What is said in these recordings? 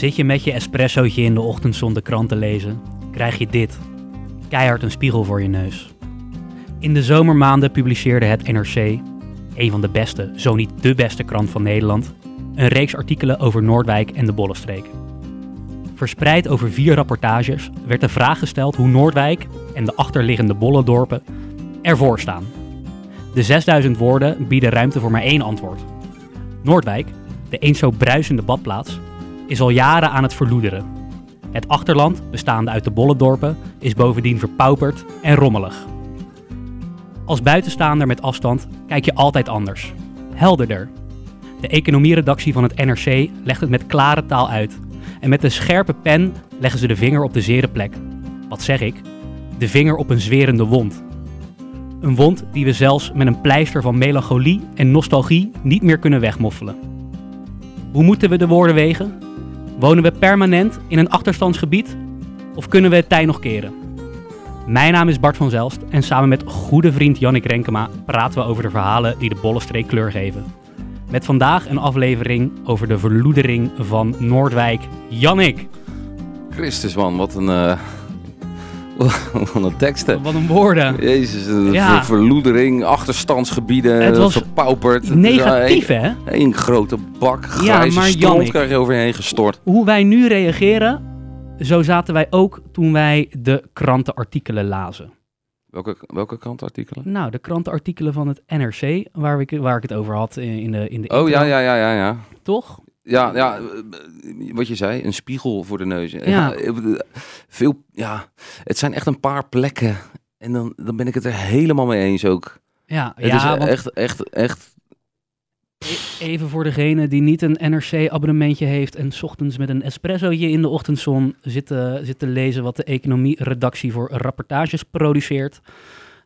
Zit je met je espressootje in de ochtendzon de krant te lezen, krijg je dit. Keihard een spiegel voor je neus. In de zomermaanden publiceerde het NRC, een van de beste, zo niet de beste krant van Nederland, een reeks artikelen over Noordwijk en de Bollenstreek. Verspreid over vier rapportages werd de vraag gesteld hoe Noordwijk en de achterliggende Bollendorpen ervoor staan. De 6000 woorden bieden ruimte voor maar één antwoord. Noordwijk, de eens zo bruisende badplaats, is al jaren aan het verloederen. Het achterland, bestaande uit de Bollendorpen, is bovendien verpauperd en rommelig. Als buitenstaander met afstand kijk je altijd anders. Helderder. De economieredactie van het NRC legt het met klare taal uit. En met een scherpe pen leggen ze de vinger op de zere plek. Wat zeg ik? De vinger op een zwerende wond. Een wond die we zelfs met een pleister van melancholie en nostalgie niet meer kunnen wegmoffelen. Hoe moeten we de woorden wegen? Wonen we permanent in een achterstandsgebied? Of kunnen we het tij nog keren? Mijn naam is Bart van Zelst en samen met goede vriend Jannik Renkema praten we over de verhalen die de Bollenstreek kleur geven. Met vandaag een aflevering over de verloedering van Noordwijk. Jannik, Christus man, wat een, eh, wat een teksten. wat een woorden. Jezus, een Ja. ver- verloedering, achterstandsgebieden, Het was verpauperd. Negatief hè? Eén grote bak grijze maar stront krijg je over je heen gestort. Hoe wij nu reageren, zo zaten wij ook toen wij de krantenartikelen lazen. Welke, welke krantartikelen? Nou, de krantenartikelen van het NRC, waar ik, waar ik het over had in de, in de Oh ja, ja, ja, ja, ja. toch? Ja, ja, eh, wat je zei, een spiegel voor de neus. Ja. bedoel, veel, ja, het zijn echt een paar plekken. En dan, dan ben ik het er helemaal mee eens ook. Ja, Het ja is echt, echt, echt e- even voor degene die niet een NRC-abonnementje heeft en 's ochtends met een espressootje in de ochtendzon zit te, zit te lezen wat de economie-redactie voor rapportages produceert.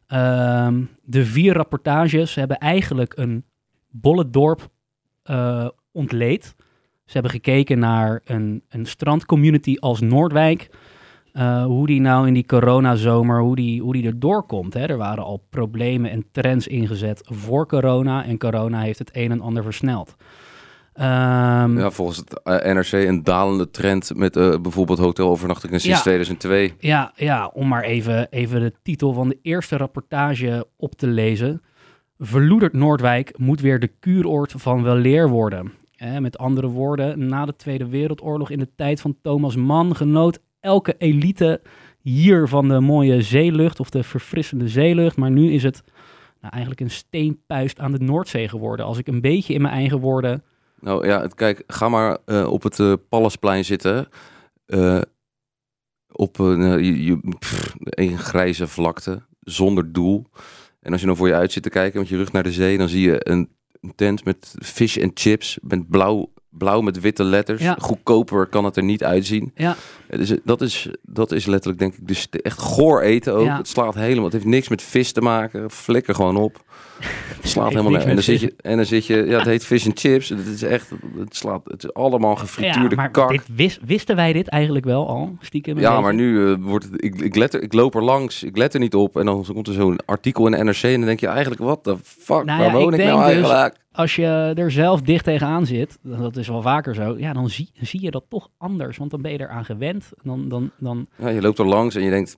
Ehm, de vier rapportages hebben eigenlijk een bollendorp eh ontleed. Ze hebben gekeken naar een, een strandcommunity als Noordwijk. eh, hoe die nou in die coronazomer, hoe die, hoe die er doorkomt. Hè. Er waren al problemen en trends ingezet voor corona. En corona heeft het een en ander versneld. Ehm, Ja, volgens het eh, NRC een dalende trend met eh, bijvoorbeeld hotelovernachtingen sinds Ja. 2002. Ja, ja, om maar even, even de titel van de eerste rapportage op te lezen. Verloederd Noordwijk moet weer de kuuroord van weleer worden. Eh, met andere woorden, na de Tweede Wereldoorlog in de tijd van Thomas Mann genoot elke elite hier van de mooie zeelucht of de verfrissende zeelucht. Maar nu is het nou, eigenlijk een steenpuist aan de Noordzee geworden. Als ik een beetje in mijn eigen woorden... Nou ja, kijk, ga maar eh, op het Pallasplein zitten. eh, op een, een grijze vlakte, zonder doel. En als je dan voor je uit zit te kijken met je rug naar de zee, dan zie je een tent met fish en chips, met blauw, blauw met witte letters. Ja. Goedkoper kan het er niet uitzien. Ja, Eh, Dus dat is, dat is letterlijk, denk ik, dus echt goor eten ook. Ja. Het slaat helemaal, het heeft niks met vis te maken. Flikker gewoon op. Het slaat helemaal nergens. En dan zit je, en dan zit je, ja, het heet fish and chips. Het is echt, het slaat, het is allemaal gefrituurde ja maar kak. dit wis- wisten wij dit eigenlijk wel al, stiekem? ja, maar nu eh, wordt het, ik, ik, let er, ik loop er langs, ik let er niet op. En dan komt er zo'n artikel in de NRC en dan denk je eigenlijk, wat de fuck, Nou waar ja, woon ik ik, nou denk dus- eigenlijk? als je er zelf dicht tegenaan zit, dat is wel vaker zo, ja, dan zie, zie je dat toch anders, want dan ben je eraan gewend. Dan, dan, dan, Ja, je loopt er langs en je denkt,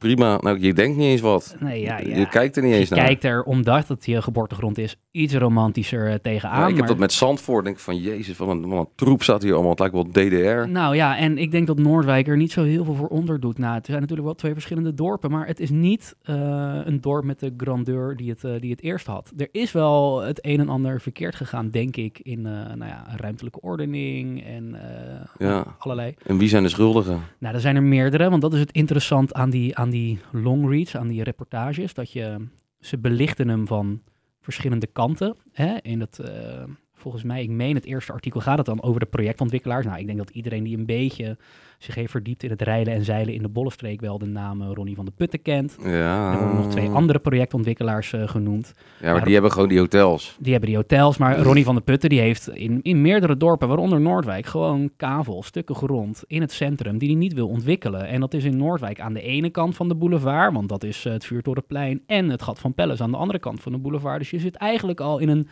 prima. Nou, je denkt niet eens wat. nee, ja, ja. Je kijkt er niet eens je naar. kijkt er, omdat het je geboortegrond is, iets romantischer eh, tegenaan. Ja, ik heb maar- dat met Zandvoort. denk ik van, jezus, wat een, wat een troep staat hier allemaal. Het lijkt wel DDR. Nou ja, en ik denk dat Noordwijk er niet zo heel veel voor onderdoet. Nou, het zijn natuurlijk wel twee verschillende dorpen, maar het is niet eh, een dorp met de grandeur die het, eh, die het eerst had. Er is wel het een en ander verkeerd gegaan, denk ik, in nou ja, ruimtelijke ordening en Ja. allerlei. En wie zijn de schuldigen? Nou, er zijn er meerdere, want dat is het interessant aan die, aan die long reads, aan die reportages, dat je, ze belichten hem van verschillende kanten. Hè? In het, eh, volgens mij, ik meen het eerste artikel gaat het dan over de projectontwikkelaars. Nou, ik denk dat iedereen die een beetje zich heeft verdiept in het rijden en zeilen in de Bollenstreek wel de naam eh, Ronnie van de Putten kent. Ja. Er worden nog twee andere projectontwikkelaars eh, genoemd. Ja, maar die hebben gewoon die hotels. Die hebben die hotels, maar Ronnie van de Putten die heeft in, in meerdere dorpen, waaronder Noordwijk, gewoon kavel, stukken grond in het centrum die hij niet wil ontwikkelen. En dat is in Noordwijk aan de ene kant van de boulevard, want dat is eh, het Vuurtorenplein en het Gat van Pelles aan de andere kant van de boulevard. Dus je zit eigenlijk al in een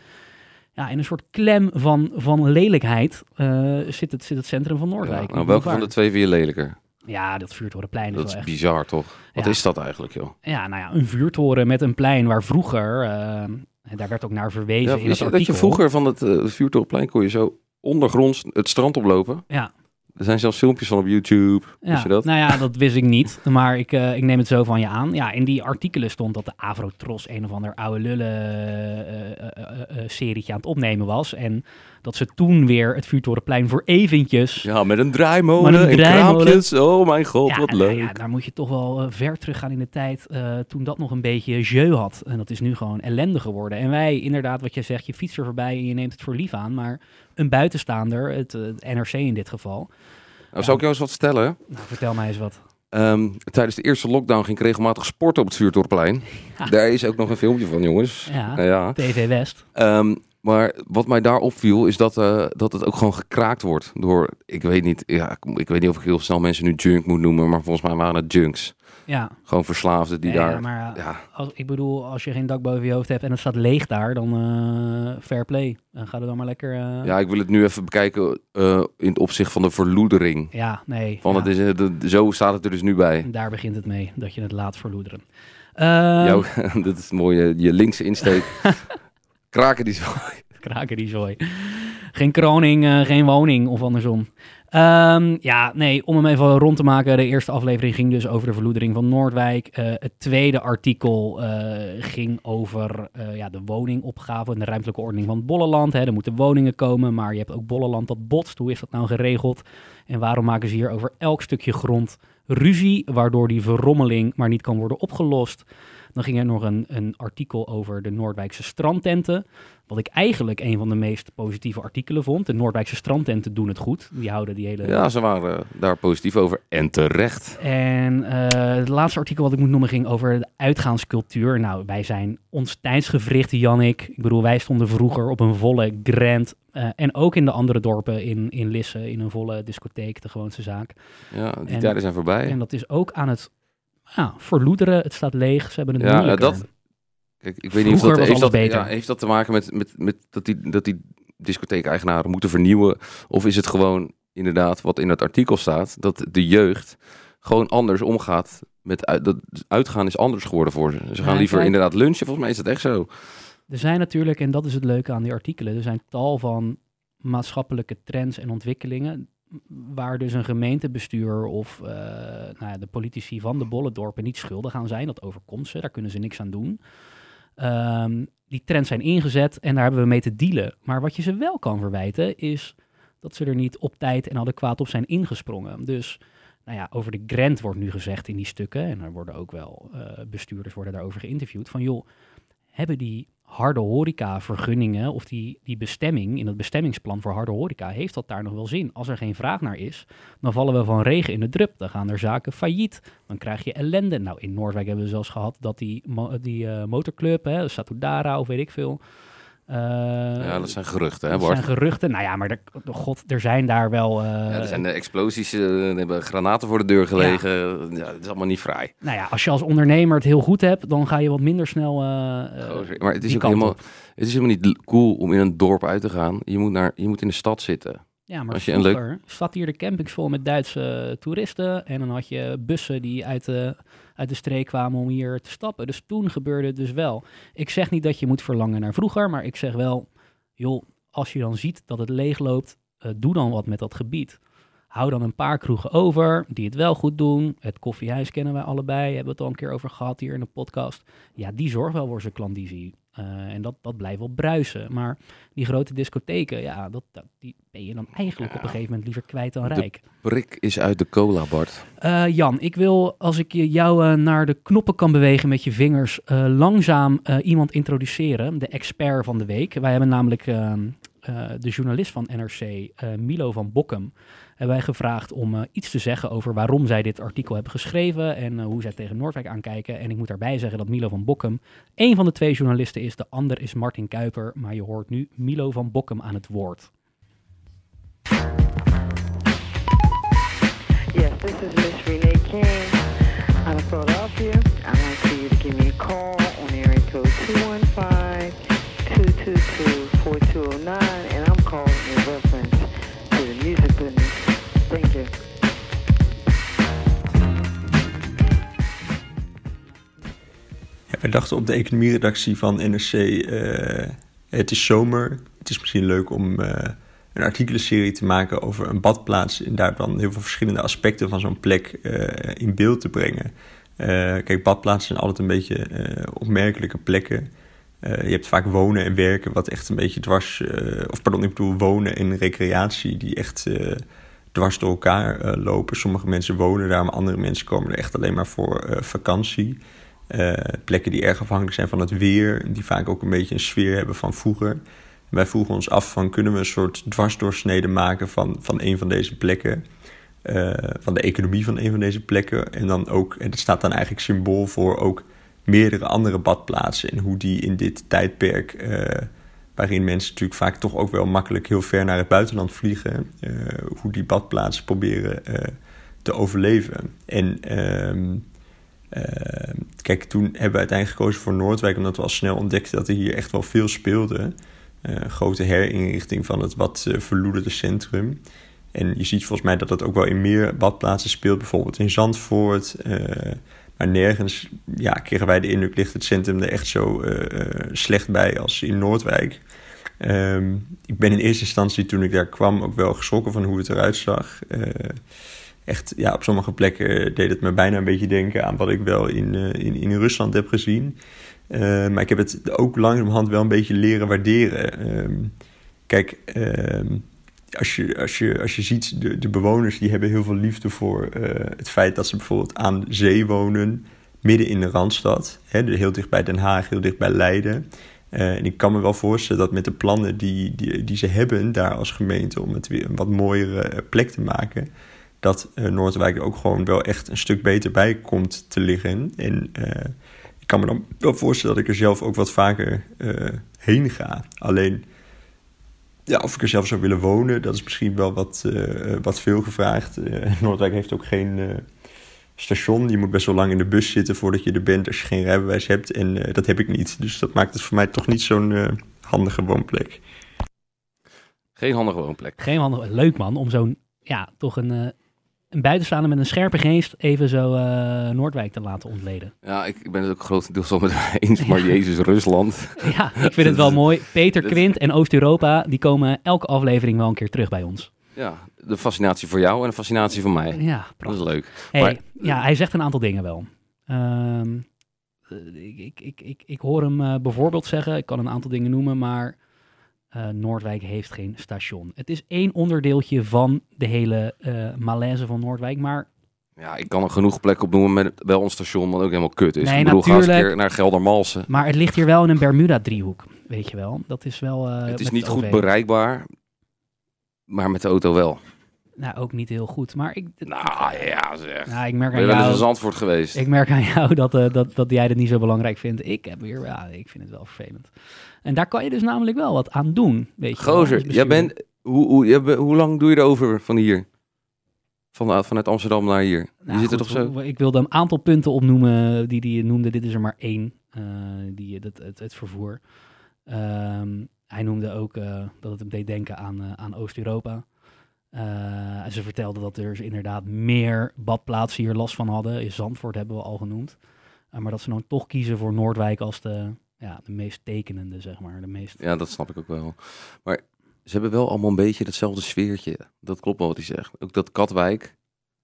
ja, in een soort klem van, van lelijkheid eh, zit, het, zit het centrum van Ja, Noordwijk. nou, welke van de twee vind je lelijker? Ja, dat vuurtorenplein is Dat is echt... bizar, toch? Wat Ja. is dat eigenlijk, joh? Ja, nou ja, een vuurtoren met een plein waar vroeger, eh, daar werd ook naar verwezen Ja, in dat je vroeger van het uh, vuurtorenplein kon je zo ondergronds het strand oplopen? Ja. Er zijn zelfs filmpjes van op YouTube. Ja, Wist je dat? Nou ja, dat wist ik niet. Maar ik, eh, ik neem het zo van je aan. Ja, in die artikelen stond dat de Avrotros een of ander oude lullen eh, eh, serietje aan het opnemen was. En dat ze toen weer het vuurtorenplein voor eventjes... Ja, met een draaimolen Met een en kraampjes. Oh mijn god, wat nou leuk. ja, daar moet je toch wel eh, ver teruggaan in de tijd eh, toen dat nog een beetje jeu had. En dat is nu gewoon ellende geworden. En wij, inderdaad, wat je zegt, je fietst er voorbij en je neemt het voor lief aan. Maar een buitenstaander, het, eh, het NRC in dit geval... Nou, zal ik jou eens wat vertellen? Nou, vertel mij eens wat. Ehm, tijdens de eerste lockdown ging ik regelmatig sporten op het Vuurtorenplein. Ja. Daar is ook nog een filmpje van, jongens. Ja, Nou ja. TV West. Ehm, maar wat mij daar opviel is dat, eh, dat het ook gewoon gekraakt wordt door, ik weet niet, ja, ik, weet niet of ik heel snel mensen nu junk moet noemen, maar volgens mij waren het junks. Ja, Gewoon verslaafden die ja, daar, maar ja, ja, als, ik bedoel, als je geen dak boven je hoofd hebt en het staat leeg daar, dan eh fair play. Dan gaat het dan maar lekker... eh, ja, ik wil het nu even bekijken eh, in het opzicht van de verloedering. ja, nee. Want ja. het is, eh, de- zo staat het er dus nu bij. Daar begint het mee, dat je het laat verloederen. Ehm, Jouw, dat is mooi, eh, je linkse insteek. Kraken die zo. Kraken die zooi. Geen kroning, eh, geen woning of andersom. Ehm, ja, nee, om hem even rond te maken. De eerste aflevering ging dus over de verloedering van Noordwijk. Eh, het tweede artikel eh, ging over ja, de woningopgave en de ruimtelijke ordening van het Bolleland. Hè. Er moeten woningen komen, maar je hebt ook Bolleland dat botst. Hoe is dat nou geregeld? En waarom maken ze hier over elk stukje grond ruzie, waardoor die verrommeling maar niet kan worden opgelost? Dan ging er nog een, een artikel over de Noordwijkse strandtenten. Wat ik eigenlijk een van de meest positieve artikelen vond. De Noordwijkse strandtenten doen het goed. Die houden die hele... Ja, ze waren daar positief over. En terecht. En eh, het laatste artikel wat ik moet noemen ging over de uitgaanscultuur. Nou, wij zijn ons tijdsgevricht, Jannik. Ik bedoel, wij stonden vroeger op een volle Grand. eh, en ook in de andere dorpen in, in Lisse, in een volle discotheek, de gewoonste zaak. Ja, die En- tijden zijn voorbij. En dat is ook aan het ja, verloederen. Het staat leeg, ze hebben het Ja, moeilijker. dat- Kijk, ik weet niet of dat heeft, dat, beter. ja, heeft dat te maken met, met, met dat die, dat die discotheek-eigenaren moeten vernieuwen. Of is het gewoon inderdaad wat in het artikel staat, dat de jeugd gewoon anders omgaat met uit, dat uitgaan is anders geworden voor ze. Ze gaan Ja, liever kijk. inderdaad lunchen. Volgens mij is dat echt zo. Er zijn natuurlijk, en dat is het leuke aan die artikelen, er zijn tal van maatschappelijke trends en ontwikkelingen waar dus een gemeentebestuur of eh, nou ja, de politici van de Bollendorpen niet schuldig aan zijn. Dat overkomt ze, daar kunnen ze niks aan doen. Ehm, die trends zijn ingezet en daar hebben we mee te dealen. Maar wat je ze wel kan verwijten is dat ze er niet op tijd en adequaat op zijn ingesprongen. Dus nou ja, over de grant wordt nu gezegd in die stukken, en er worden ook wel eh, bestuurders worden daarover geïnterviewd, van joh, hebben die harde horeca vergunningen of die, die bestemming in het bestemmingsplan voor harde horeca, heeft dat daar nog wel zin? Als er geen vraag naar is, dan vallen we van regen in de drup. Dan gaan er zaken failliet. Dan krijg je ellende. Nou, in Noordwijk hebben we zelfs gehad dat die, die eh, motorclub, hè, Satudara of weet ik veel. Eh, ja, dat zijn geruchten, hè dat zijn geruchten. Nou ja, maar er, god, er zijn daar wel... eh, ja, er zijn de explosies, eh, er hebben granaten voor de deur gelegen. Ja. dat is allemaal niet fraai. Nou ja, als je als ondernemer het heel goed hebt, dan ga je wat minder snel... Gozer. maar het is ook helemaal, op. het is helemaal niet cool om in een dorp uit te gaan. Je moet, naar, je moet in de stad zitten. Ja, maar Als je een leuk- vroeger zat hier de campings vol met Duitse toeristen. En dan had je bussen die uit de, uit de streek kwamen om hier te stappen. Dus toen gebeurde het dus wel. Ik zeg niet dat je moet verlangen naar vroeger, maar ik zeg wel, joh, als je dan ziet dat het leeg loopt, eh, doe dan wat met dat gebied. Hou dan een paar kroegen over die het wel goed doen. Het koffiehuis kennen wij allebei, hebben we het al een keer over gehad hier in de podcast. Ja, die zorgt wel voor zijn klandizie. Eh, en dat, dat blijft wel bruisen. Maar die grote discotheken, ja, dat, dat, die ben je dan eigenlijk op een gegeven moment liever kwijt dan De- rijk. Prik is uit de cola, Bart. Eh, Jan, ik wil, als ik je- jou eh, naar de knoppen kan bewegen met je vingers, langzaam iemand introduceren, de expert van de week. Wij hebben namelijk eh, de journalist van NRC, eh, Milo van Bokkum, hebben wij gevraagd om eh, iets te zeggen over waarom zij dit artikel hebben geschreven en hoe zij tegen Noordwijk aankijken. En ik moet daarbij zeggen dat Milo van Bokkum een van de twee journalisten is, de ander is Martin Kuiper, maar je hoort nu Milo van Bokkum aan het woord. Yes, this is Miss Renee King out of Philadelphia. I'd like you to give me a call on area code 4209, and I'm calling in reference to the music. Thank. Ja, wij dachten op de economieredactie van NRC, eh, het is zomer. Het is misschien leuk om eh, een artikelenserie te maken over een badplaats... en daar dan heel veel verschillende aspecten van zo'n plek eh, in beeld te brengen. Kijk, badplaatsen zijn altijd een beetje opmerkelijke plekken. Eh, je hebt vaak wonen en werken wat echt een beetje dwars... eh, of pardon, ik bedoel wonen en recreatie die echt... eh, dwars door elkaar lopen. Sommige mensen wonen daar, maar andere mensen komen er echt alleen maar voor vakantie. Plekken die erg afhankelijk zijn van het weer, die vaak ook een beetje een sfeer hebben van vroeger. Wij vroegen ons af van kunnen we een soort dwarsdoorsnede maken van, van een van deze plekken. van de economie van een van deze plekken. En dan ook, en dat staat dan eigenlijk symbool voor ook meerdere andere badplaatsen. En hoe die in dit tijdperk, eh, waarin mensen natuurlijk vaak toch ook wel makkelijk heel ver naar het buitenland vliegen, eh, hoe die badplaatsen proberen eh, te overleven. En ehm, eh, kijk, toen hebben we uiteindelijk gekozen voor Noordwijk, omdat we al snel ontdekten dat er hier echt wel veel speelde. Grote herinrichting van het wat verloederde centrum. En je ziet volgens mij dat dat ook wel in meer badplaatsen speelt, bijvoorbeeld in Zandvoort. Maar nergens ja, kregen wij de indruk, ligt het centrum er echt zo eh, eh, slecht bij als in Noordwijk. Ehm, ik ben in eerste instantie, toen ik daar kwam, ook wel geschrokken van hoe het eruit zag. Eh, echt, ja, op sommige plekken deed het me bijna een beetje denken aan wat ik wel in, in, in Rusland heb gezien. Maar ik heb het ook langzamerhand wel een beetje leren waarderen. Ehm, kijk, ehm, als, je, als, je, als je ziet, de, de bewoners die hebben heel veel liefde voor eh, het feit dat ze bijvoorbeeld aan zee wonen, midden in de Randstad. Hè, heel dicht bij Den Haag, heel dicht bij Leiden. Uh, en ik kan me wel voorstellen dat met de plannen die, die, die ze hebben daar als gemeente om het weer een wat mooiere plek te maken, dat Noordwijk ook gewoon wel echt een stuk beter bij komt te liggen. En ik kan me dan wel voorstellen dat ik er zelf ook wat vaker heen ga. Alleen, ja, of ik er zelf zou willen wonen, dat is misschien wel wat, uh, wat veel gevraagd. Uh, Noordwijk heeft ook geen uh, station. Je moet best wel lang in de bus zitten voordat je er bent als je geen rijbewijs hebt. En uh, dat heb ik niet. Dus dat maakt het voor mij toch niet zo'n uh, handige woonplek. Geen handige woonplek. Geen handige... Leuk man, om zo'n, ja, toch een, uh, een buitenstaander met een scherpe geest even zo uh, Noordwijk te laten ontleden. Ja, ik, ben het ook grotendeels al met eens, maar ja. Jezus, Rusland. Ja, ik vind het wel mooi. Peter Quint en Oost-Europa, die komen elke aflevering wel een keer terug bij ons. Ja, de fascinatie voor jou en de fascinatie voor mij. Ja, prachtig. Dat is leuk. Hey, maar, ja, hij zegt een aantal dingen wel. Um, ik, ik, ik, ik, hoor hem uh, bijvoorbeeld zeggen, ik kan een aantal dingen noemen, maar uh, Noordwijk heeft geen station. Het is één onderdeeltje van de hele uh, malaise van Noordwijk, maar... Ja, ik kan er genoeg plekken op noemen met wel een station wat ook helemaal kut is. Nee, ik bedoel, natuurlijk, ga eens een keer naar Geldermalsen. Maar het ligt hier wel in een Bermuda-driehoek, weet je wel. Dat is wel... Uh, het is niet goed bereikbaar, maar met de auto wel. Nou, ook niet heel goed, maar ik... Nou, ja zeg. Nou, ik merk aan ben je jou... wel eens in Zandvoort geweest? Ik merk aan jou dat, uh, dat, dat jij dat niet zo belangrijk vindt. Ik heb weer... Ja, ik vind het wel vervelend. En daar kan je dus namelijk wel wat aan doen, weet je Gozer, jij bent... Hoe, hoe, jij, hoe lang doe je erover van hier? Van, vanuit Amsterdam naar hier? Nou, je zit goed, er toch zo? Ik wilde een aantal punten opnoemen die, die je noemde. Dit is er maar één, uh, die, het, het, het vervoer. Um, hij noemde ook uh, dat het hem deed denken aan, uh, aan Oost-Europa. Uh, en ze vertelde dat er inderdaad meer badplaatsen hier last van hadden. In Zandvoort hebben we al genoemd. Uh, maar dat ze dan toch kiezen voor Noordwijk als de, ja, de meest tekenende, zeg maar. De meest... Ja, dat snap ik ook wel. Maar ze hebben wel allemaal een beetje hetzelfde sfeertje. Dat klopt wel wat hij zegt. Ook dat Katwijk,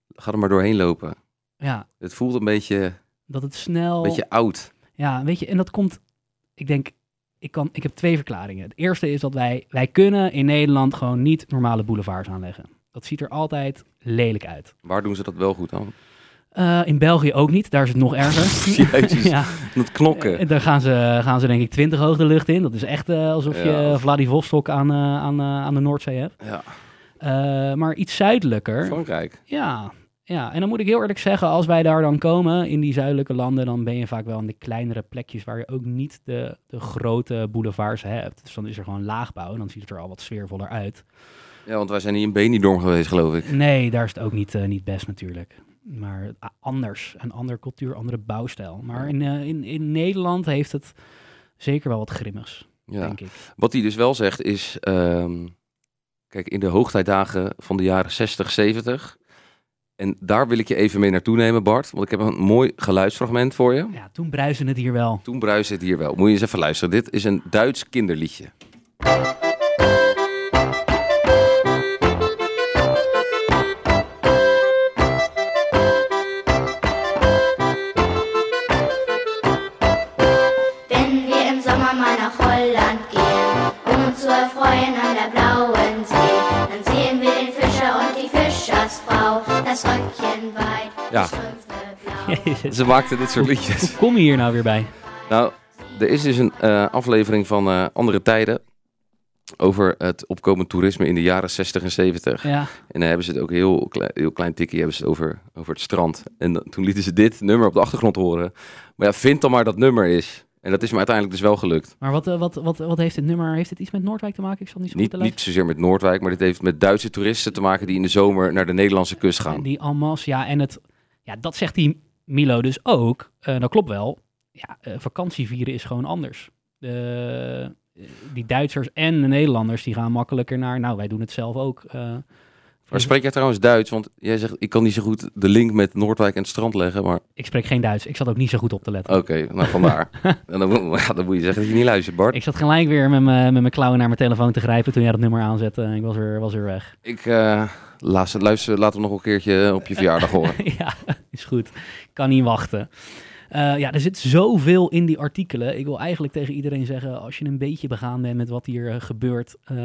ga er maar doorheen lopen. Ja. Het voelt een beetje... Dat het snel... Een beetje oud. Ja, weet je, en dat komt... Ik denk, ik, kan, ik heb twee verklaringen. Het eerste is dat wij, wij kunnen in Nederland gewoon niet normale boulevards aanleggen. Dat ziet er altijd lelijk uit. Waar doen ze dat wel goed dan? Uh, in België ook niet, daar is het nog erger. Jezus, ja. dat knokken. Uh, daar gaan ze, gaan ze denk ik 20 hoog de lucht in. Dat is echt uh, alsof ja. je Vladivostok aan, aan, aan de Noordzee hebt. Ja. maar iets zuidelijker. Frankrijk. Ja, ja, en dan moet ik heel eerlijk zeggen, als wij daar dan komen in die zuidelijke landen, dan ben je vaak wel in de kleinere plekjes waar je ook niet de, de grote boulevards hebt. Dus dan is er gewoon laagbouw en dan ziet het er al wat sfeervoller uit. Ja, want wij zijn niet in Benidorm geweest, geloof ik. Nee, daar is het ook niet, uh, niet best natuurlijk. Maar uh, anders, een andere cultuur, andere bouwstijl. Maar in, uh, in, in Nederland heeft het zeker wel wat grimmigs. Ja. denk ik. Wat hij dus wel zegt is, ehm, kijk, in de hoogtijdagen van de jaren 60, 70. En daar wil ik je even mee naartoe nemen, Bart. Want ik heb een mooi geluidsfragment voor je. Ja, toen bruisen het hier wel. Toen bruiste het hier wel. Moet je eens even luisteren. Dit is een Duits kinderliedje. Ja. Jezus. Ze maakten dit soort liedjes. Hoe kom je hier nou weer bij? Nou, er is dus een eh, aflevering van eh, Andere Tijden. Over het opkomend toerisme in de jaren 60 en 70. Ja, En dan hebben ze het ook heel, klein, heel klein tikkie hebben ze het over, over het strand. En dan- toen lieten ze dit nummer op de achtergrond horen. Maar ja, vind dan maar dat nummer is. En dat is me uiteindelijk dus wel gelukt. maar wat, eh, wat, wat, wat heeft dit nummer? Heeft het iets met Noordwijk te maken? Ik zal niet zo Niet, niet zozeer met Noordwijk, maar dit heeft met Duitse toeristen te maken die in de zomer naar de Nederlandse kust gaan. Die Almas, ja, en het, ja, dat zegt die Milo dus ook. Eh, dat klopt wel. Ja, eh, vakantie vieren is gewoon anders. De, eh, die Duitsers en de Nederlanders, die gaan makkelijker naar, nou, wij doen het zelf ook. eh, Maar spreek jij trouwens Duits? Want jij zegt, ik kan niet zo goed de link met Noordwijk en het strand leggen. Maar ik spreek geen Duits. Ik zat ook niet zo goed op te letten. oké, nou vandaar. en dan, moet- ja, dan moet je zeggen dat je niet luistert, Bart. Ik zat gelijk weer met mijn met mijn klauwen naar mijn telefoon te grijpen toen jij dat nummer aanzette. En ik was weer, was weer weg. Ik laat ze- luister, laten we nog een keertje op je verjaardag horen. ja, is goed. Kan niet wachten. Eh, ja, er zit zoveel in die artikelen. Ik wil eigenlijk tegen iedereen zeggen, als je een beetje begaan bent met wat hier eh, gebeurt, eh,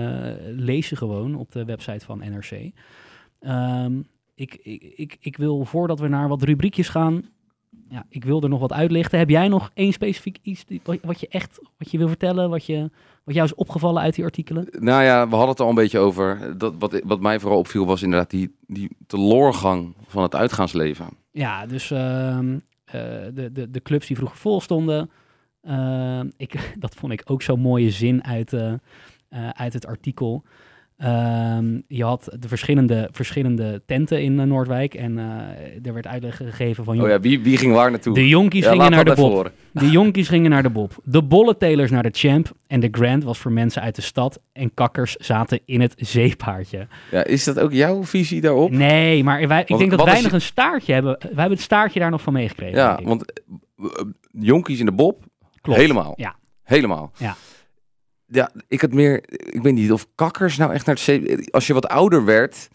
lees ze gewoon op de website van NRC. Ehm, ik, ik, ik, ik wil, voordat we naar wat rubriekjes gaan, ja, ik wil er nog wat uitlichten. Heb jij nog één specifiek iets wat, je echt wat je wil vertellen, wat, je, wat jou is opgevallen uit die artikelen? Nou ja, we hadden het al een beetje over. Dat, wat, wat mij vooral opviel was inderdaad die, die teloorgang van het uitgaansleven. Ja, dus ehm, eh, de, de, de clubs die vroeger vol stonden. ehm, ik, dat vond ik ook zo'n mooie zin uit, eh, eh, uit het artikel. Ehm, je had de verschillende, verschillende tenten in eh, Noordwijk. En eh, er werd uitleg gegeven van... Oh ja, wie, wie ging waar naartoe? de jonkies Ja, gingen naar de Bob. horen. De jonkies gingen naar de Bob. De bolletelers naar de Champ. En de Grand was voor mensen uit de stad. En kakkers zaten in het zeepaardje. Ja, is dat ook jouw visie daarop? Nee, maar wij, ik Want denk dat wij nog je- een staartje hebben. Wij hebben het staartje daar nog van meegekregen. Ja, want eh, jonkies in de bob, Klopt. helemaal. Ja. Helemaal. Ja. Ja, ik had meer, ik weet niet of kakkers nou echt naar het zee... Als je wat ouder werd,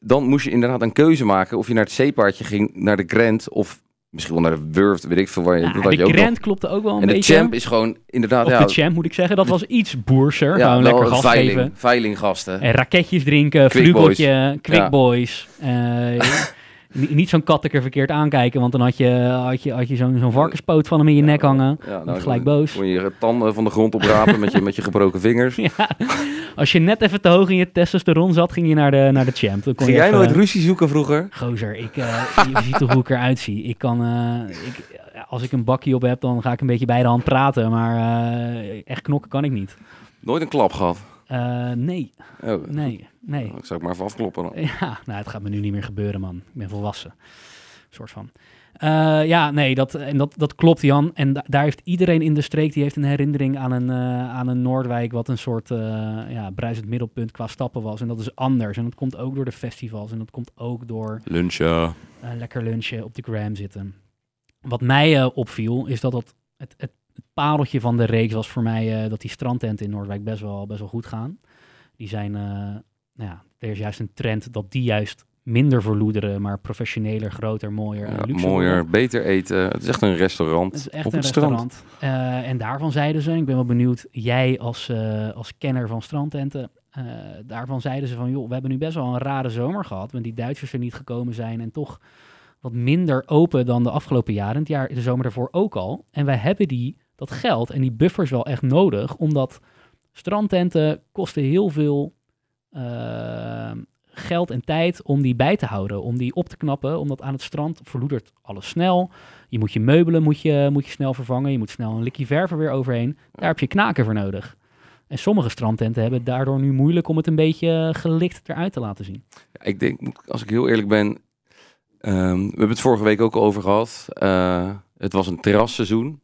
dan moest je inderdaad een keuze maken of je naar het zeepaardje ging, naar de Grand of misschien wel naar de Wurf, weet ik veel waar je... Ja, je de nog. Grand klopte ook wel een En de beetje. champ is gewoon inderdaad... of ja, de champ moet ik zeggen. Dat was iets boerser. ja, gewoon lekker gas veiling, geven. veilinggasten. En raketjes drinken, Quick vlugeltje, quick boys. Eh, niet zo'n katteker verkeerd aankijken, want dan had je, had je, had je zo'n zo'n varkenspoot van hem in je nek hangen. Ja, Word gelijk boos. Kon je je tanden van de grond oprapen met, je, met je gebroken vingers. Ja, als je net even te hoog in je testosteron zat, ging je naar de, naar de champ. Dan kon Ging je jij even- nooit ruzie zoeken vroeger? Gozer, ik, eh, je ziet toch hoe ik eruit zie. Ik kan, eh, ik, als ik een bakje op heb, dan ga ik een beetje bij de hand praten. Maar eh, echt knokken kan ik niet. Nooit een klap gehad? Eh, nee, Oh, nee, nee. Ik zou ik maar even afkloppen. dan. Ja, nou, het gaat me nu niet meer gebeuren, man. Ik ben volwassen. soort van. Eh, ja, nee, dat, en dat, dat klopt, Jan. En da- daar heeft iedereen in de streek die heeft een herinnering aan een, eh, aan een Noordwijk, wat een soort eh ja, bruisend middelpunt qua stappen was. En dat is anders. En dat komt ook door de festivals. En dat komt ook door Lunchen. lekker lunchen op de gram zitten. Wat mij opviel, is dat dat het, het, het pareltje van de reeks was voor mij eh, dat die strandtenten in Noordwijk best wel, best wel goed gaan. Die zijn, eh, nou ja, er is juist een trend dat die juist minder verloederen, maar professioneler, groter, mooier Ja, mooier, beter eten. Het is echt een restaurant Het is echt op een het strand. restaurant. Eh, en daarvan zeiden ze, ik ben wel benieuwd, jij als, als kenner van strandtenten, daarvan zeiden ze van, joh, we hebben nu best wel een rare zomer gehad, want die Duitsers er niet gekomen zijn en toch wat minder open dan de afgelopen jaren, het jaar, de zomer daarvoor ook al. En wij hebben die, dat geld en die buffers wel echt nodig, omdat strandtenten kosten heel veel eh, geld en tijd om die bij te houden, om die op te knappen, omdat aan het strand verloedert alles snel. Je moet je meubelen moet je, moet je snel vervangen, je moet snel een likje verf er weer overheen. Daar heb je knaken voor nodig. En sommige strandtenten hebben daardoor nu moeilijk om het een beetje gelikt eruit te laten zien. Ik denk, als ik heel eerlijk ben, ehm, we hebben het vorige week ook al over gehad. Eh, het was een terrasseizoen.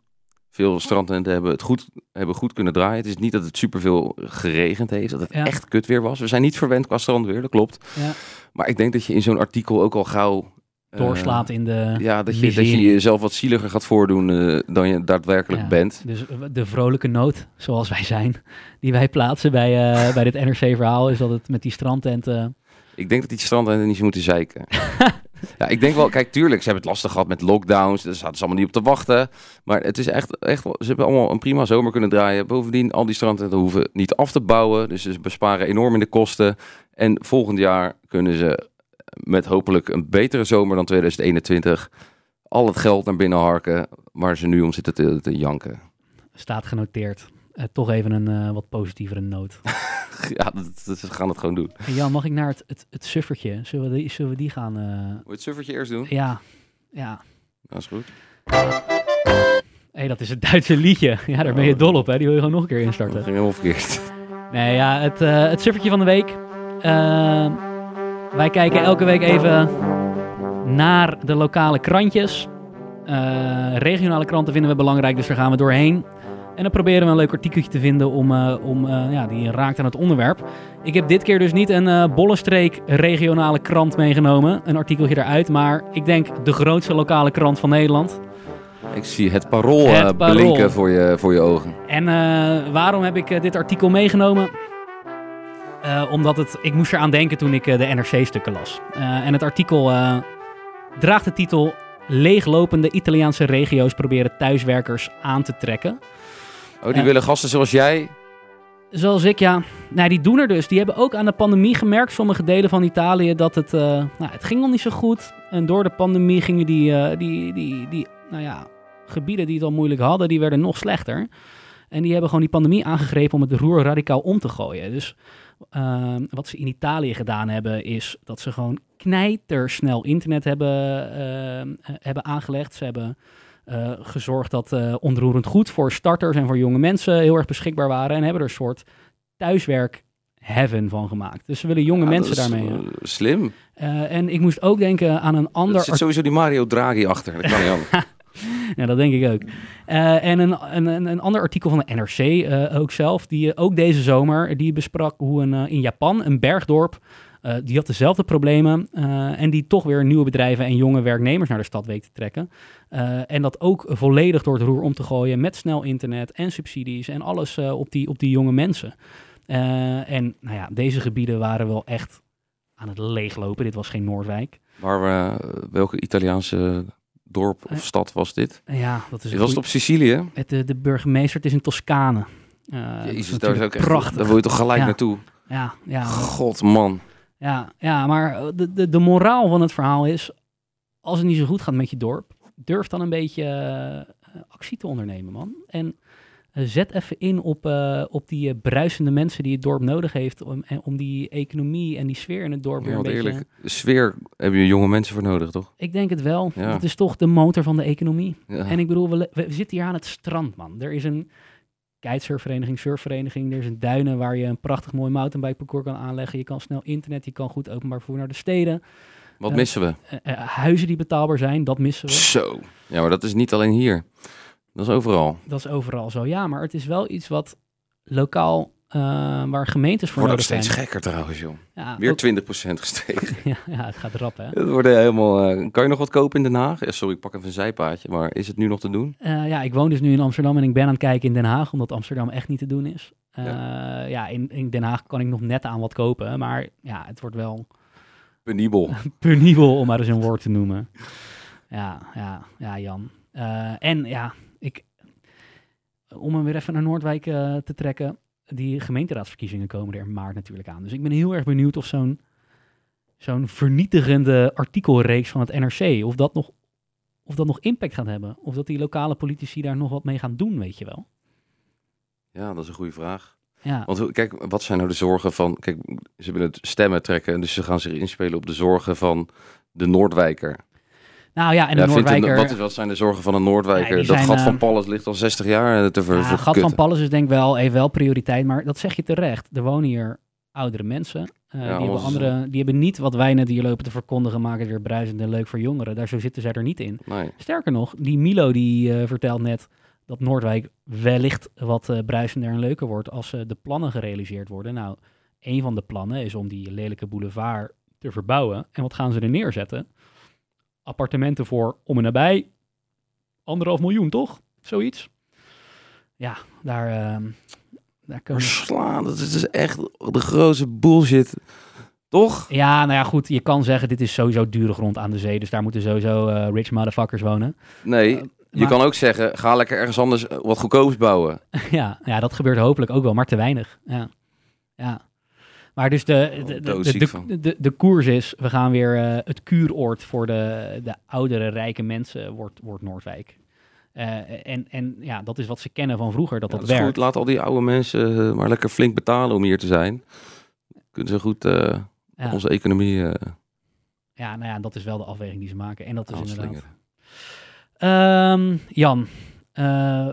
Veel strandtenten hebben het goed, hebben goed kunnen draaien. Het is niet dat het superveel geregend heeft, dat het Ja. echt kut weer was. We zijn niet verwend qua strandweer, dat klopt. Ja. Maar ik denk dat je in zo'n artikel ook al gauw... eh, Doorslaat in de ja, dat je, dat je jezelf wat zieliger gaat voordoen eh, dan je daadwerkelijk Ja. bent. Dus de vrolijke noot, zoals wij zijn, die wij plaatsen bij, bij dit NRC-verhaal, is dat het met die strandtenten... Ik denk dat die strandtenten niet zo moeten zeiken. ja, ik denk wel, kijk, tuurlijk, ze hebben het lastig gehad met lockdowns. Daar zaten ze allemaal niet op te wachten. Maar het is echt, echt ze hebben allemaal een prima zomer kunnen draaien. Bovendien, al die strandtenten hoeven niet af te bouwen. Dus ze besparen enorm in de kosten. En volgend jaar kunnen ze met hopelijk een betere zomer dan 2021 al het geld naar binnen harken waar ze nu om zitten te, te janken. Staat genoteerd. Eh, toch even een eh, wat positievere noot. ja, dat, dat- ze gaan het gewoon doen. Hey Jan, mag ik naar het, het, het suffertje? Zullen we die, zullen we die gaan... eh, je het suffertje eerst doen? ja, ja. Dat is goed. hey, dat is het Duitse liedje. Ja, daar ben je dol op, hè? Die wil je gewoon nog een keer Dat instarten. ging helemaal verkeerd. Nee, ja, het, eh, het suffertje van de week. Eh, wij kijken elke week even naar de lokale krantjes. Eh, regionale kranten vinden we belangrijk, dus daar gaan we doorheen. En dan proberen we een leuk artikeltje te vinden om, eh, om, eh, ja, die raakt aan het onderwerp. Ik heb dit keer dus niet een eh Bollenstreek regionale krant meegenomen. Een artikeltje eruit, maar ik denk de grootste lokale krant van Nederland. Ik zie het parool, Het Parool. blinken voor je, voor je ogen. En waarom heb ik dit artikel meegenomen? Omdat het, ik moest eraan denken toen ik de NRC-stukken las. En het artikel draagt de titel Leeglopende Italiaanse regio's proberen thuiswerkers aan te trekken. Oh, die willen gasten zoals jij? Zoals ik, ja. Nou, die doen er dus. Die hebben ook aan de pandemie gemerkt, sommige delen van Italië, dat het, eh, nou, het ging al niet zo goed. En door de pandemie gingen die, eh, die, die, die nou ja, gebieden die het al moeilijk hadden, die werden nog slechter. En die hebben gewoon die pandemie aangegrepen om het roer radicaal om te gooien. Dus ehm, wat ze in Italië gedaan hebben, is dat ze gewoon knijtersnel internet hebben, ehm, eh, hebben aangelegd. Ze hebben eh, gezorgd dat eh, onroerend goed voor starters en voor jonge mensen heel erg beschikbaar waren. En hebben er een soort thuiswerk heaven van gemaakt. Dus ze willen jonge Ja, mensen is, daarmee. eh, slim. en ik moest ook denken aan een Er ander zit sowieso die Mario Draghi achter. Dat kan niet. Ja, dat denk ik ook. En een, een, een, ander artikel van de NRC ook zelf, die ook deze zomer, die besprak hoe een, in Japan een bergdorp, eh, die had dezelfde problemen eh, en die toch weer nieuwe bedrijven en jonge werknemers naar de stad weet te trekken. Eh, en dat ook volledig door het roer om te gooien met snel internet en subsidies en alles op, die, op die jonge mensen. En nou ja, deze gebieden waren wel echt aan het leeglopen. Dit was geen Noordwijk. Waar we, welke Italiaanse dorp of stad was dit? Ja, dat is een Was het op Sicilië? Het, de burgemeester, het is in Toscane. Is Jezus, daar is echt, prachtig. daar wil je toch gelijk Ja. naartoe? Ja, ja, God, man. Ja, ja, maar de, de, de moraal van het verhaal is, als het niet zo goed gaat met je dorp, durf dan een beetje eh, actie te ondernemen, man. En eh, zet even in op, eh, op die eh, bruisende mensen die het dorp nodig heeft, om, en om die economie en die sfeer in het dorp weer Ja, een want beetje... eerlijk, sfeer heb je jonge mensen voor nodig, toch? Ik denk het wel. Ja. Het is toch de motor van de economie. Ja. En ik bedoel, we zitten hier aan het strand, man. Er is een kitesurfvereniging, surfvereniging. Er is een duinen waar je een prachtig mooi mountainbikeparcours kan aanleggen. Je kan snel internet, je kan goed openbaar vervoer naar de steden. Wat Ja. missen we? Eh, eh, huizen die betaalbaar zijn, dat missen we. Zo. Ja, maar dat is niet alleen hier. Dat is overal. Dat is overal zo. Ja, maar het is wel iets wat lokaal, eh, waar gemeentes voor Wordt ook nodig zijn. steeds gekker trouwens, joh. Ja, Weer ook- 20% gestegen. ja, ja, het gaat rap, hè? Het wordt helemaal... eh, kan je nog wat kopen in Den Haag? Ja, sorry, ik pak even een zijpaadje. Maar is het nu nog te doen? Eh, ja, ik woon dus nu in Amsterdam en ik ben aan het kijken in Den Haag, omdat Amsterdam echt niet te doen is. Eh, ja, in, in Den Haag kan ik nog net aan wat kopen, maar ja, het wordt wel Penibel. penibel om maar eens een woord te noemen. Ja, ja, ja, Jan. Eh, en ja, ik, om hem weer even naar Noordwijk eh, te trekken, die gemeenteraadsverkiezingen komen er in maart natuurlijk aan. Dus ik ben heel erg benieuwd of zo'n zo'n vernietigende artikelreeks van het NRC, of dat, nog, of dat nog impact gaat hebben. Of dat die lokale politici daar nog wat mee gaan doen, weet je wel. Ja, dat is een goede vraag. Ja, Want kijk, wat zijn nou de zorgen van... Kijk, ze willen het stemmen trekken. Dus ze gaan zich inspelen op de zorgen van de Noordwijker. Nou ja, en de ja, vindt een- Noordwijker... wat, zijn de zorgen van een Noordwijker? Ja, die dat gat eh, van Palles ligt al 60 jaar eh, te ver, Ja, Gat van Palles is denk ik wel, heeft wel prioriteit, maar dat zeg je terecht. Er wonen hier oudere mensen. eh, die, hebben andere, die hebben niet wat wij net hier lopen te verkondigen, maken het weer bruisend en leuk voor jongeren. Daar zo zitten zij er niet in. Nee. Sterker nog, die Milo die vertelt net dat Noordwijk wellicht wat bruisender en leuker wordt als de plannen gerealiseerd worden. Nou, een van de plannen is om die lelijke boulevard te verbouwen. En wat gaan ze er neerzetten? Appartementen voor om en nabij anderhalf miljoen, toch? Zoiets. Ja, daar, ehm, daar kunnen... Verslaan, dat is dus echt de grootste bullshit. Toch? Ja, nou ja, goed. Je kan zeggen, dit is sowieso dure grond aan de zee. Dus daar moeten sowieso eh, rich motherfuckers wonen. Nee, Eh, je maar- kan ook zeggen, ga lekker ergens anders eh, wat goedkoops bouwen. ja, ja, dat gebeurt hopelijk ook wel, maar te weinig. Ja, ja. Maar dus de, de, de, de, de, de, koers is, we gaan weer eh, het kuuroord voor de, de oudere, rijke mensen wordt, wordt Noordwijk. Eh, en, en ja, dat is wat ze kennen van vroeger, dat Ja, dat, dat is werkt. goed, laat al die oude mensen eh, maar lekker flink betalen om hier te zijn. Kunnen ze goed ja. onze economie ja, nou ja, dat is wel de afweging die ze maken. En dat is inderdaad... Ehm, Jan,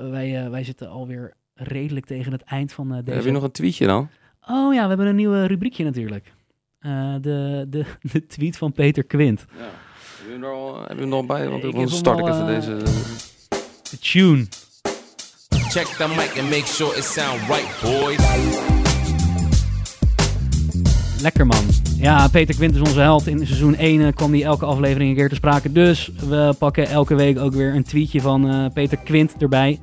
wij, wij zitten alweer redelijk tegen het eind van deze... Heb je nog een tweetje dan? Oh ja, we hebben een nieuwe rubriekje natuurlijk. Eh, de, de, de tweet van Peter Quint. Ja. Heb je hem er al, heb je hem er al bij? Want Ik dan start ik al, even eh, deze... De tune. Check the mic and make sure it sound right, boys. Lekker man. Ja, Peter Quint is onze held. In seizoen 1 eh, kwam hij elke aflevering een keer te sprake. Dus we pakken elke week ook weer een tweetje van eh, Peter Quint erbij.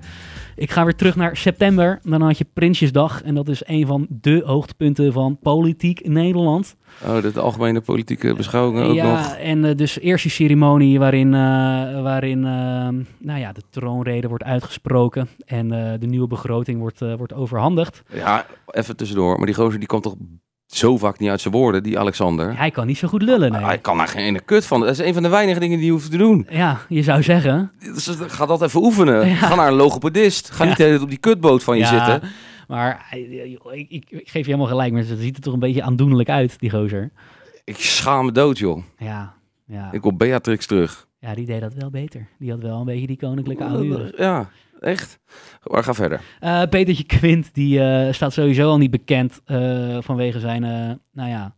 Ik ga weer terug naar september. Dan had je Prinsjesdag. En dat is een van de hoogtepunten van politiek Nederland. Oh, de, algemene politieke beschouwingen ook ja, nog. en eh, dus eerst die ceremonie waarin, eh, waarin eh, nou ja, de troonrede wordt uitgesproken. En de nieuwe begroting wordt, wordt overhandigd. Ja, even tussendoor. Maar die gozer die komt toch zo vaak niet uit zijn woorden, die Alexander. Hij kan niet zo goed lullen, nee. Hij kan daar geen ene kut van. Dat is een van de weinige dingen die je hoeft te doen. Ja, je zou zeggen. Dus ga dat even oefenen. Ja. Ga naar een logopedist. Ga Ja. niet de hele tijd op die kutboot van je ja, zitten. Maar joh, ik, ik, ik geef je helemaal gelijk, maar het ziet er toch een beetje aandoenlijk uit, die gozer. Ik schaam me dood, joh. Ja, ja. Ik wil Beatrix terug. ja, die deed dat wel beter. Die had wel een beetje die koninklijke allure. Ja, echt. Maar ga verder. Petertje Quint, die eh, staat sowieso al niet bekend eh, vanwege zijn, nou ja,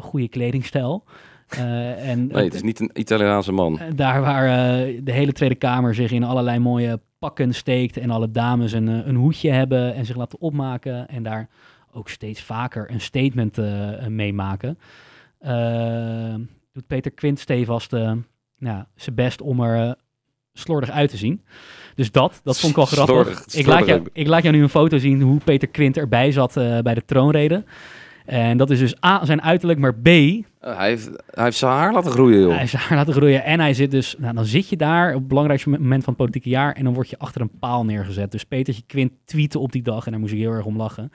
goede kledingstijl. En Nee, het is niet een Italiaanse man. Daar waar de hele Tweede Kamer zich in allerlei mooie pakken steekt en alle dames een, een hoedje hebben en zich laten opmaken en daar ook steeds vaker een statement mee maken, eh, doet Peter Quint stevast nou, zijn best om er slordig uit te zien. Dus dat, dat vond ik wel grappig. Slordig, ik, laat jou, ik laat jou nu een foto zien hoe Peter Quint erbij zat eh, bij de troonrede. En dat is dus A, zijn uiterlijk, maar B, Uh, hij, heeft, hij heeft zijn haar laten groeien, joh. hij heeft zijn haar laten groeien en hij zit dus... Nou, dan zit je daar op het belangrijkste moment van het politieke jaar... en dan word je achter een paal neergezet. Dus Petertje Quint tweette op die dag en daar moest ik heel erg om lachen.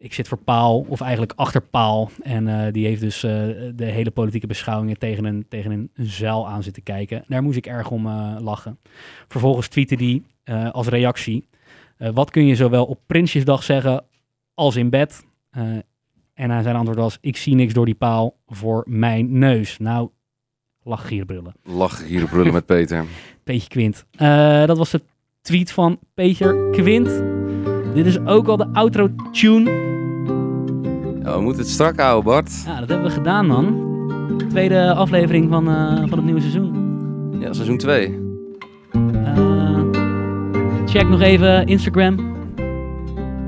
Ik zit voor paal, of eigenlijk achter paal. En eh, die heeft dus eh, de hele politieke beschouwingen tegen een, tegen een zuil aan zitten kijken. Daar moest ik erg om eh, lachen. Vervolgens tweette die als reactie... wat kun je zowel op Prinsjesdag zeggen als in bed? En zijn antwoord was: Ik zie niks door die paal voor mijn neus. Nou, lach gierbrullen. Lach hier op brullen met Peter. Peetje Quint. Dat was de tweet van Peter Quint. Dit is ook al de outro tune. Ja, we moeten het strak houden, Bart. Ja, dat hebben we gedaan, man. Tweede aflevering van, eh, van het nieuwe seizoen. Ja, seizoen 2. Eh, check nog even Instagram.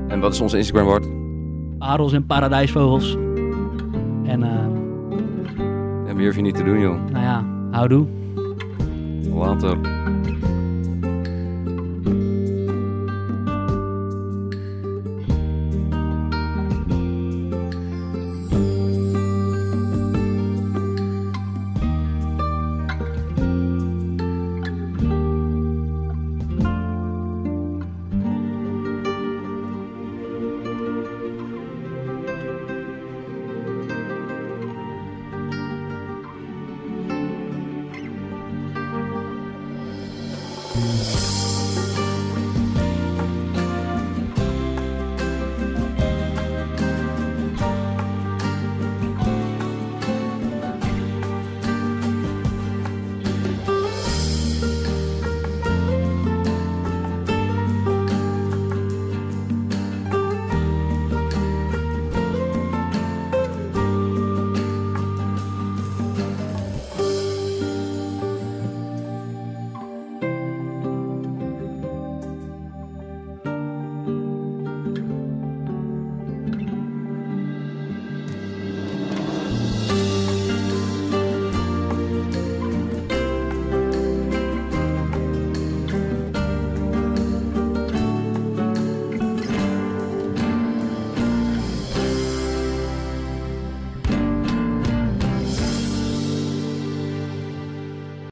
En wat is onze Instagram, Bart? Parels en paradijsvogels. En eh, Ja, meer hoef je niet te doen, joh. nou ja, houdoe. Later.